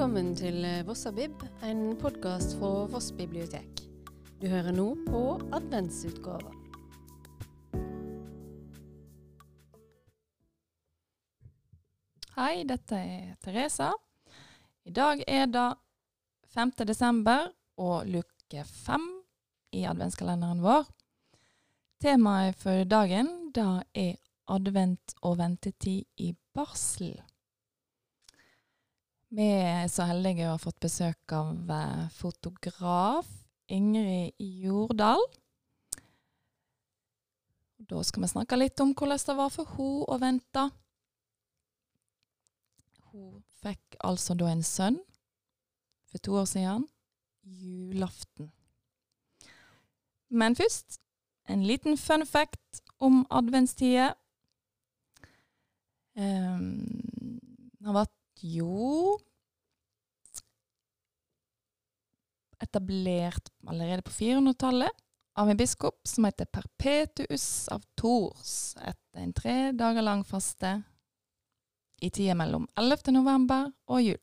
Velkommen til eh, Vossabib, en podkast fra Voss bibliotek. Du hører nå på adventsutgava. Hei, dette er Teresa. I dag er det 5. desember og luke 5 i adventskalenderen vår. Temaet for dagen da er advent og ventetid i barsel. Vi er så heldige å ha fått besøk av eh, fotograf Ingrid Jordal. Da skal vi snakke litt om hvordan det var for hun å vente. Hun fikk altså da en sønn for to år siden, julaften. Men først en liten fun fact om adventstider. Um, det har vært jo etablert allerede på 400-tallet av en biskop som heter Perpetuus av Tours, etter en tre dager lang faste i tida mellom 11. november og jul.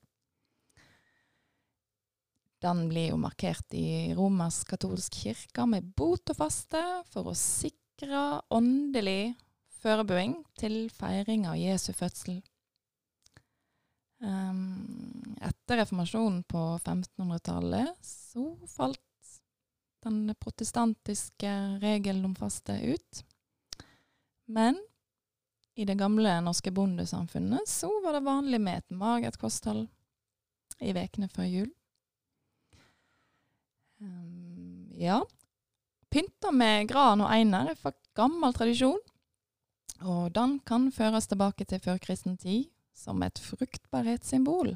Den blir jo markert i romersk-katolsk kirke med bot og faste for å sikre åndelig forberedelse til feiring av Jesu fødsel. Um, etter reformasjonen på 1500-tallet så falt den protestantiske regelen om faste ut. Men i det gamle norske bondesamfunnet så var det vanlig med et magert kosthold i ukene før jul. Um, ja. Pynta med gran og einer er for gammel tradisjon, og den kan føres tilbake til førkristen tid som et fruktbarhetssymbol.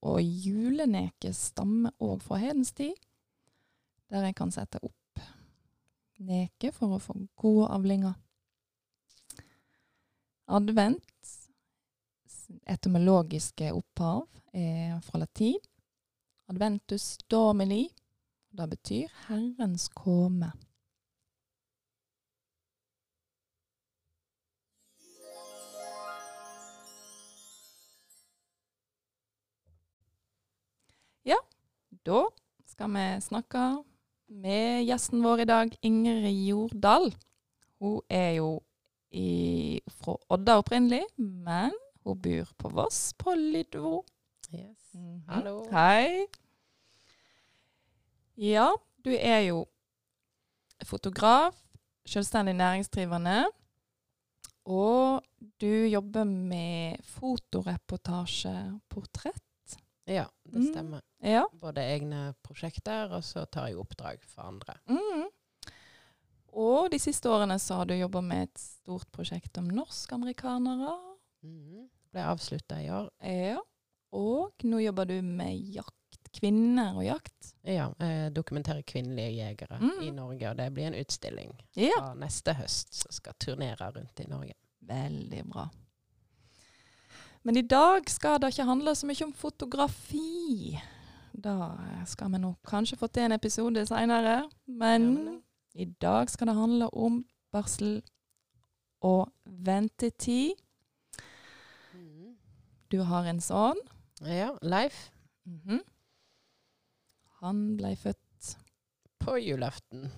Og juleneket stammer òg fra hedens tid, der en kan sette opp neke for å få gode avlinger. Advent, etymologiske opphav, er fra latin. Adventus domini, det betyr Herrens komme. Ja, da skal vi snakke med gjesten vår i dag, Ingrid Jordal. Hun er jo i, fra Odda opprinnelig, men hun bor på Voss, på Lydvo. Yes. Mhm. Hallo. Hei. Ja, du er jo fotograf, selvstendig næringsdrivende, og du jobber med fotoreportasje, portrett. Ja, det Mm. stemmer. Ja. Både egne prosjekter, og så tar jeg oppdrag for andre. Mm. Og de siste årene så har du jobba med et stort prosjekt om norskamerikanere. Mm. Ble avslutta i år. Ja. Og nå jobber du med jakt. Kvinner og jakt. Ja, dokumentere dokumenterer kvinnelige jegere Mm. i Norge, og det blir en utstilling Ja. fra neste høst som skal turnere rundt i Norge. Veldig bra. Men i dag skal det ikke handle så mye om fotografi. Da skal vi nå kanskje få til en episode seinere. Men i dag skal det handle om barsel og ventetid. Mhm. Du har en sønn. Ja, Leif Mhm. Han ble født på julaften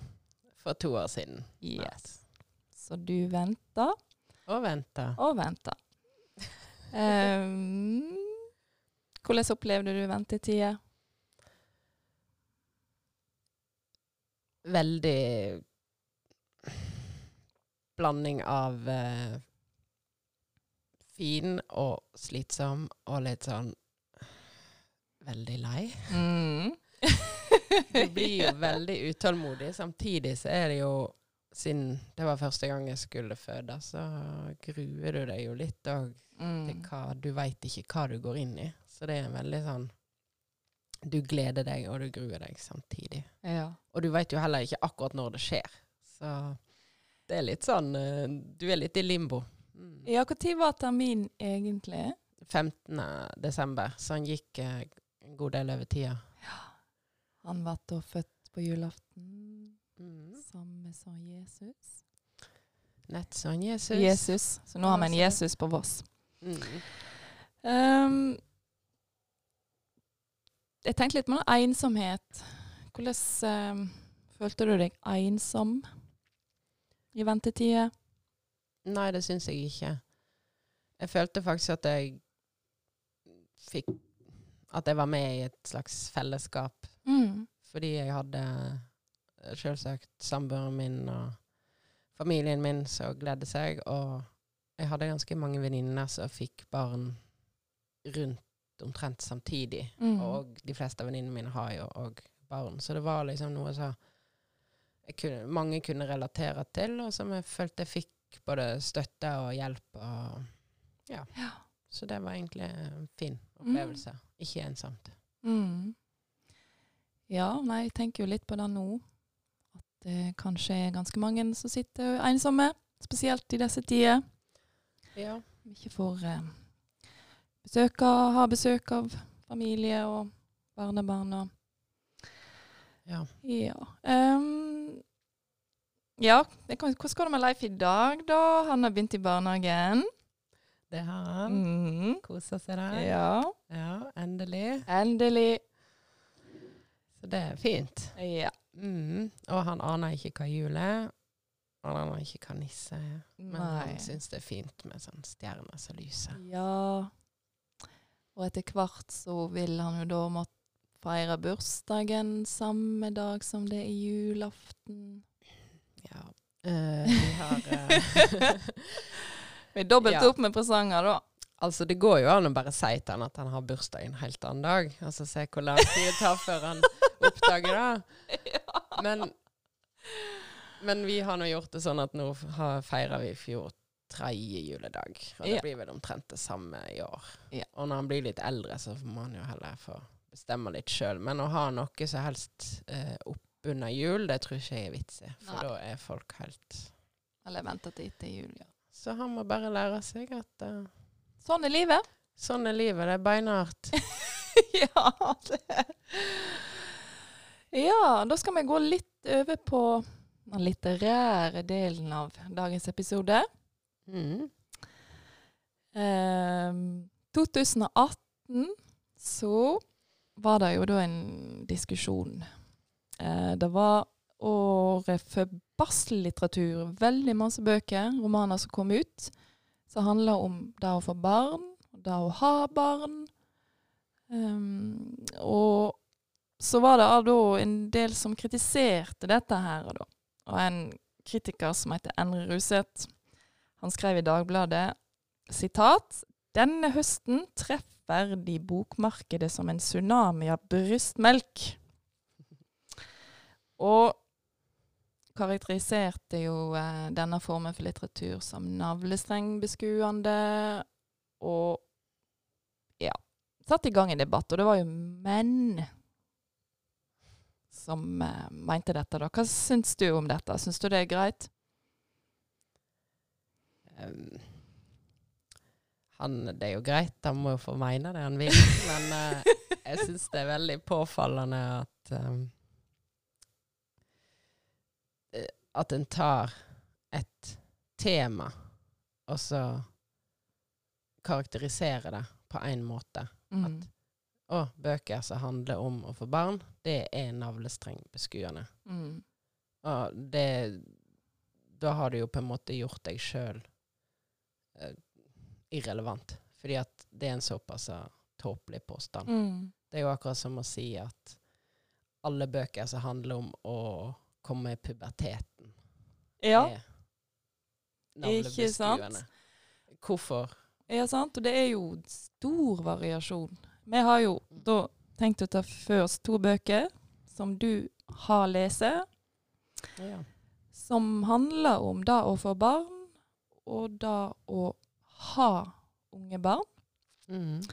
for to år siden. Yes. Så du venta Og venta. og venta. Um, hvordan opplevde du ventetida? Veldig blanding av uh, fin og slitsom og litt sånn veldig lei. Mm. Du blir jo veldig utålmodig. Samtidig så er det jo Siden det var første gang jeg skulle føde, så gruer du deg jo litt òg til Mm. hva Du veit ikke hva du går inn i. Så det er en veldig sånn Du gleder deg, og du gruer deg samtidig. Ja. Og du veit jo heller ikke akkurat når det skjer. Så det er litt sånn eh, Du er litt i limbo. Mm. ja, når var termin egentlig? 15. desember, så han gikk eh, en god del over tida. Han ble da født på julaften, Som Jesus. Nett sånn Jesus. Jesus. Så nå har vi en Jesus på Voss. Mm. Um, jeg tenkte litt på noe ensomhet. Hvordan um, følte du deg ensom i ventetida? Nei, det syns jeg ikke. Jeg følte faktisk at jeg fikk At jeg var med i et slags fellesskap. Mm. Fordi jeg hadde selvsagt samboeren min og familien min som gledde seg. Og jeg hadde ganske mange venninner som fikk barn rundt omtrent samtidig. Mm. Og de fleste av venninnene mine har jo òg barn. Så det var liksom noe som kunne, mange kunne relatere til, og som jeg følte jeg fikk både støtte og hjelp. Og ja. Ja. Så det var egentlig en fin opplevelse. Ikke ensomt. Mm. Ja, nei, jeg tenker jo litt på det nå. Det kanskje er ganske mange som sitter ensomme. Spesielt i disse tider. Ja. Ikke får eh, besøk av, ha besøk av familie og barnebarn og ja. Ja. Um, ja, kan, hvordan går det med Leif i dag, da? Han har begynt i barnehagen. Det har han. Mm. Koser seg der. Ja, Ja, endelig. endelig. Så det er fint. Ja. Mm. Og han aner ikke hva jul er. Han aner ikke hva nisse er. Men han syns det er fint med sånn stjerner som lyser. Ja. Og etter hvert så vil han jo da måtte feire bursdagen samme dag som det er julaften. Ja. Uh, vi har uh, Vi dobbelt Ja. opp med presanger, da. Altså, det går jo an å bare si til han at han har bursdag en helt annen dag. Altså, se hvor lang tid det tar før han oppdager det. Men, men vi har nå gjort det sånn at nå feirer vi i fjor tredje juledag. Og det Ja. blir vel omtrent det samme i år. Ja. Og når han blir litt eldre, så må han jo heller få bestemme litt sjøl. Men å ha noe som helst eh, oppunder jul, det tror ikke jeg er vits i. For Nei. da er folk helt Eller venter til etter jul, ja. Så han må bare lære seg at uh, Sånn er livet. sånn er livet. Det er beinhardt. ja, det Ja, da skal vi gå litt over på den litterære delen av dagens episode. Mm. Ehm, 2018 så var det jo da en diskusjon. Eh, det var året for barsellitteratur. Veldig masse bøker, romaner som kom ut, som handla om det å få barn, det å ha barn. Um, og så var det da en del som kritiserte dette her. Da. Og en kritiker som heter Endre Ruseth, han skrev i Dagbladet sitat Denne høsten treffer de bokmarkedet som en tsunami av brystmelk. Og karakteriserte jo eh, denne formen for litteratur som navlestrengbeskuende, og ja, satte i gang en debatt. Og det var jo menn som eh, mente dette. da. Hva syns du om dette? Syns du det er greit? Um, han, det er jo greit, han må jo få mene det han vil, men eh, jeg syns det er veldig påfallende at um, At en tar et tema, og så karakteriserer det på én måte. Mm. Og bøker som handler om å få barn, det er navlestrengbeskuende. Mm. Og det Da har du jo på en måte gjort deg sjøl eh, irrelevant. Fordi at det er en såpass tåpelig påstand. Mm. Det er jo akkurat som å si at alle bøker som handler om å komme i puberteten, Ja. er Ikke sant? Hvorfor? Ja, sant. Og det er jo stor variasjon. Vi har jo da tenkt å ta først to bøker som du har lest, Ja. som handler om det å få barn, og det å ha unge barn. Mm.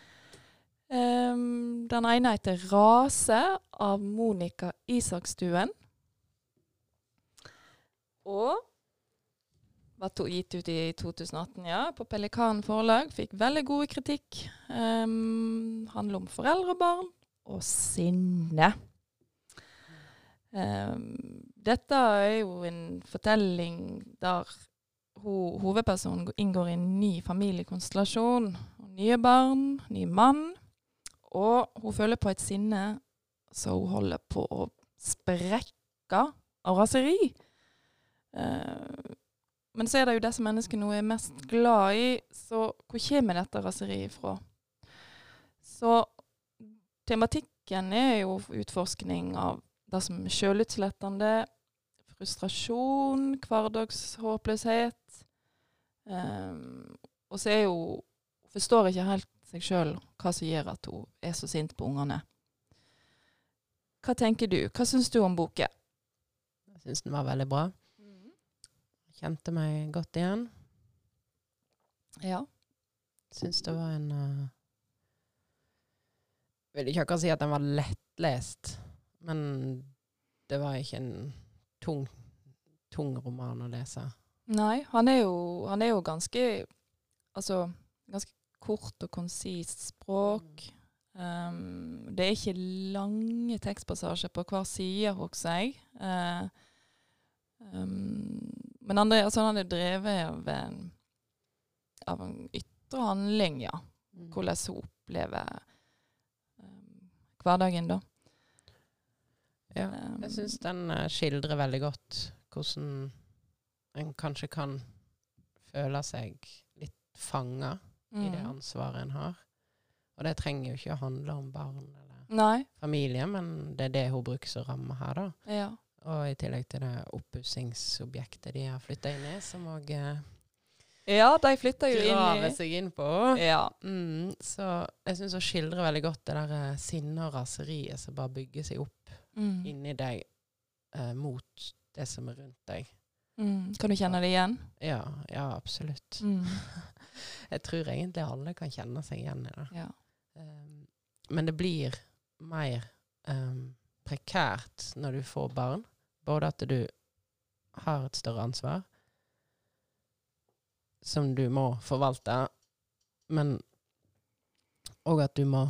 Um, den ene heter 'Rase' av Monica Isakstuen. Og var to, gitt ut i 2018, ja, på Pelikan forlag. Fikk veldig gode kritikk. Um, handler om foreldre og barn, og sinne. Um, dette er jo en fortelling der ho hovedpersonen inngår i en ny familiekonstellasjon. Nye barn, ny mann. Og hun føler på et sinne så hun holder på å sprekke av raseri. Eh, men så er det jo det som menneskene nå er mest glad i, så hvor kommer dette raseriet fra? Så tematikken er jo utforskning av det som er sjølutslettende, frustrasjon, hverdagshåpløshet. Um, og så er hun Forstår ikke helt seg sjøl hva som gjør at hun er så sint på ungene. Hva tenker du? Hva syns du om boken? Jeg syns den var veldig bra. Kjente meg godt igjen. Ja. Syns det var en uh, Vil ikke akkurat si at den var lettlest, men det var ikke en tung, tung roman å lese. Nei, han er jo, han er jo ganske Altså ganske kort og konsist språk. Um, det er ikke lange tekstpassasjer på hver side hos seg. Uh, um, men andre, altså han er drevet av en, av en ytre handling, ja. Mm. Hvordan hun opplever um, hverdagen, da. Ja, Um, jeg syns den uh, skildrer veldig godt hvordan en kanskje kan føle seg litt fanga i det mm. ansvaret en har. Og det trenger jo ikke å handle om barn eller Nei. familie, men det er det hun bruker som ramme her, da. Ja. Og i tillegg til det oppussingsobjektet de har flytta inn i, som òg uh, ja, de flytter jo inn i seg inn på. Ja. Mm, så jeg syns hun skildrer veldig godt det der uh, sinnet og raseriet som bare bygger seg opp Mm. inni deg eh, mot det som er rundt deg. Mm. Kan du kjenne det igjen? Ja, ja, absolutt. Mm. Jeg tror egentlig alle kan kjenne seg igjen i det. Ja. Um, men det blir mer um, prekært når du får barn. Både at du har et større ansvar som du må forvalte, men òg at du må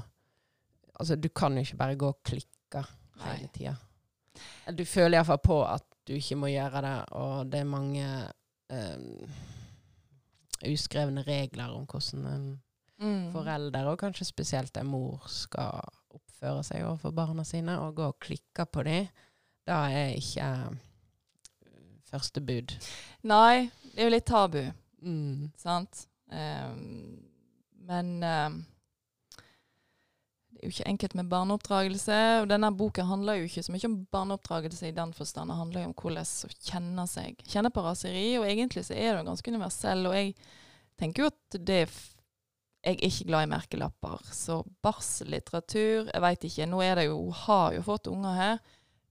Altså, du kan jo ikke bare gå og klikke hele tida. Du føler iallfall på at du ikke må gjøre det, og det er mange um, uskrevne regler om hvordan en Mm. forelder, og kanskje spesielt en mor, skal oppføre seg overfor barna sine, og gå og klikke på dem, da er ikke eh, første bud. Nei, det er jo litt tabu, Mm. sant? Um, men um, det er jo ikke enkelt med barneoppdragelse. Og denne boka handler jo ikke så mye om barneoppdragelse i den forstand. Det handler jo om hvordan å kjenne seg. Kjenne på raseri. Og egentlig så er det jo ganske universell. Og jeg tenker jo at det er Jeg er ikke glad i merkelapper. Så barsellitteratur Jeg veit ikke. Nå er det jo Hun har jo fått unger her.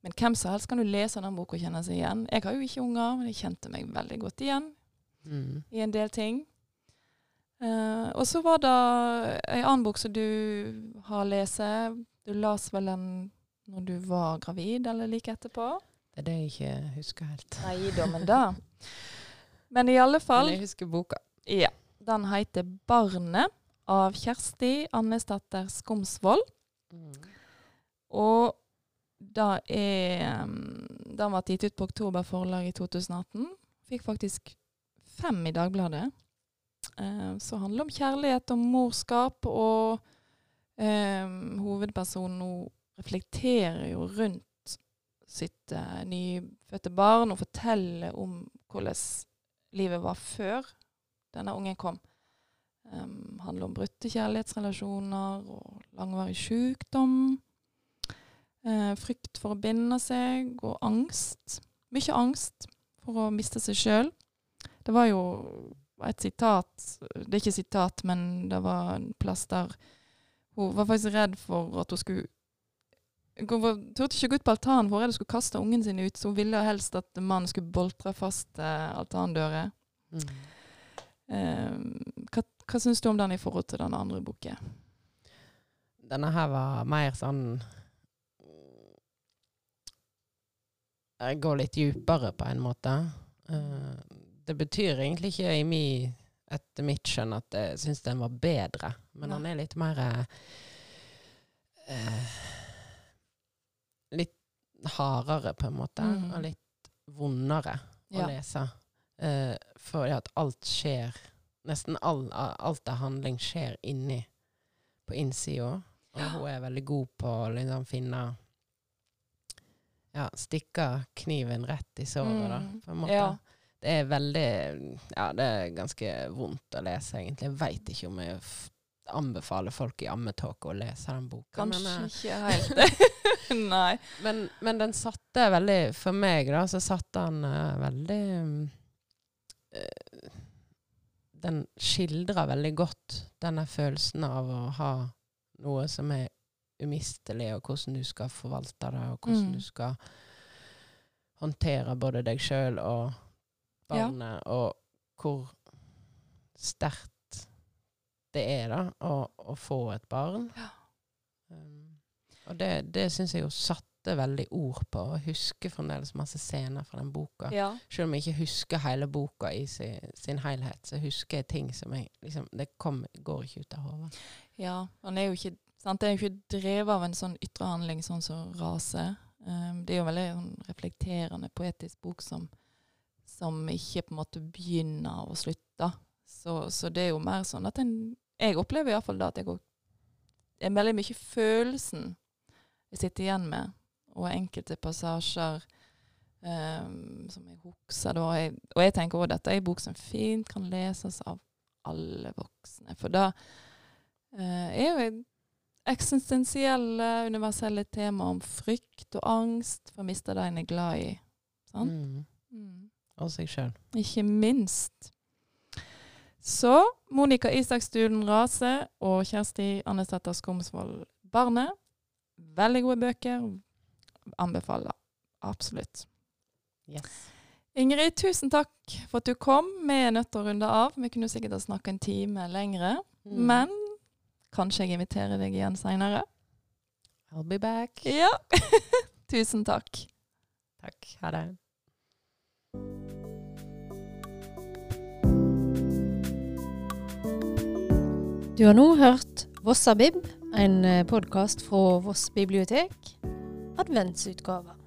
Men hvem som helst kan jo lese den boka og kjenne seg igjen. Jeg har jo ikke unger, men jeg kjente meg veldig godt igjen Mm. i en del ting. Uh, og så var det ei annen bok som du har lest. Du las vel den når du var gravid, eller like etterpå? Det er det jeg ikke husker helt. Nei da, men da. Men i alle fall Men jeg husker boka. Ja. Den heter 'Barnet' av Kjersti Annesdatter Skomsvold. Mm. Og det er um, Den ble gitt ut på Oktober forlag i 2018. Fikk faktisk fem i Dagbladet. Eh, så handler om kjærlighet og morskap, og eh, hovedpersonen hun reflekterer jo rundt sitt eh, nyfødte barn og forteller om hvordan livet var før denne ungen kom. Um, handler om brutte kjærlighetsrelasjoner og langvarig sykdom. Uh, frykt for å binde seg, og angst. Mye angst for å miste seg sjøl. Det var jo et sitat Det er ikke sitat, men det var en plass der hun var faktisk redd for at hun skulle Hun turte ikke gå ut på altanen, for hun skulle kaste ungen sin ut. Så hun ville helst at mannen skulle boltre fast eh, altandører. Mm. Eh, hva hva syns du om den i forhold til den andre boken? Denne her var mer sånn Jeg går litt dypere på en måte. Eh, det betyr egentlig ikke i mi, etter mitt skjønn at jeg syns den var bedre, men Nei. han er litt mer eh, eh, Litt hardere, på en måte, mm. og litt vondere Ja. å lese. for det at alt skjer Nesten all, alt av handling skjer inni på innsida. Og hun er veldig god på å liksom finne Ja, stikke kniven rett i såret, da, Mm. på en måte. Ja. Det er veldig Ja, det er ganske vondt å lese, egentlig. Jeg veit ikke om jeg anbefaler folk i ammetåke å lese den boka. Kanskje Men, eh, ikke helt. Nei. men, men den satte veldig For meg, da, så satte han uh, veldig mm, eh, Den skildrer veldig godt denne følelsen av å ha noe som er umistelig, og hvordan du skal forvalte det, og hvordan Mm. du skal håndtere både deg sjøl og Ja. barnet, og hvor sterkt det er da, å, å få et barn. Ja. Um, og det, det syns jeg jo satte veldig ord på, og husker fremdeles masse scener fra den boka. Ja. Selv om jeg ikke husker hele boka i sin, sin helhet, så husker jeg ting som jeg liksom Det kom, går ikke ut av hodet. Ja, han er jo ikke, sant? Det er jo ikke drevet av en sånn ytre handling sånn som rase. Um, det er jo en veldig sånn reflekterende, poetisk bok som, som ikke på en måte begynner og slutter. Så, så det er jo mer sånn at en Jeg opplever iallfall da at jeg går er veldig mye følelsen jeg sitter igjen med, og enkelte passasjer um, som jeg husker da. Jeg, og jeg tenker òg dette er en bok som fint kan leses av alle voksne. For da uh, er jo eksistensielle, universelle tema om frykt og angst for å miste det en er glad i. Sant? Mm. Mm. Og seg sjøl. Ikke minst. Så Monica Isakstuen Rase og Kjersti Annesæter Skomsvold Barnet. Veldig gode bøker. Anbefaler absolutt. Yes. Ingrid, tusen takk for at du kom. Vi er nødt til å runde av. Vi kunne sikkert ha snakket en time lengre. Mm. Men kanskje jeg inviterer deg igjen seinere. I'll be back. Ja. tusen takk. Takk. Ha det. Du har nå hørt Vossabib, en podkast fra Voss bibliotek. Adventszüdgave.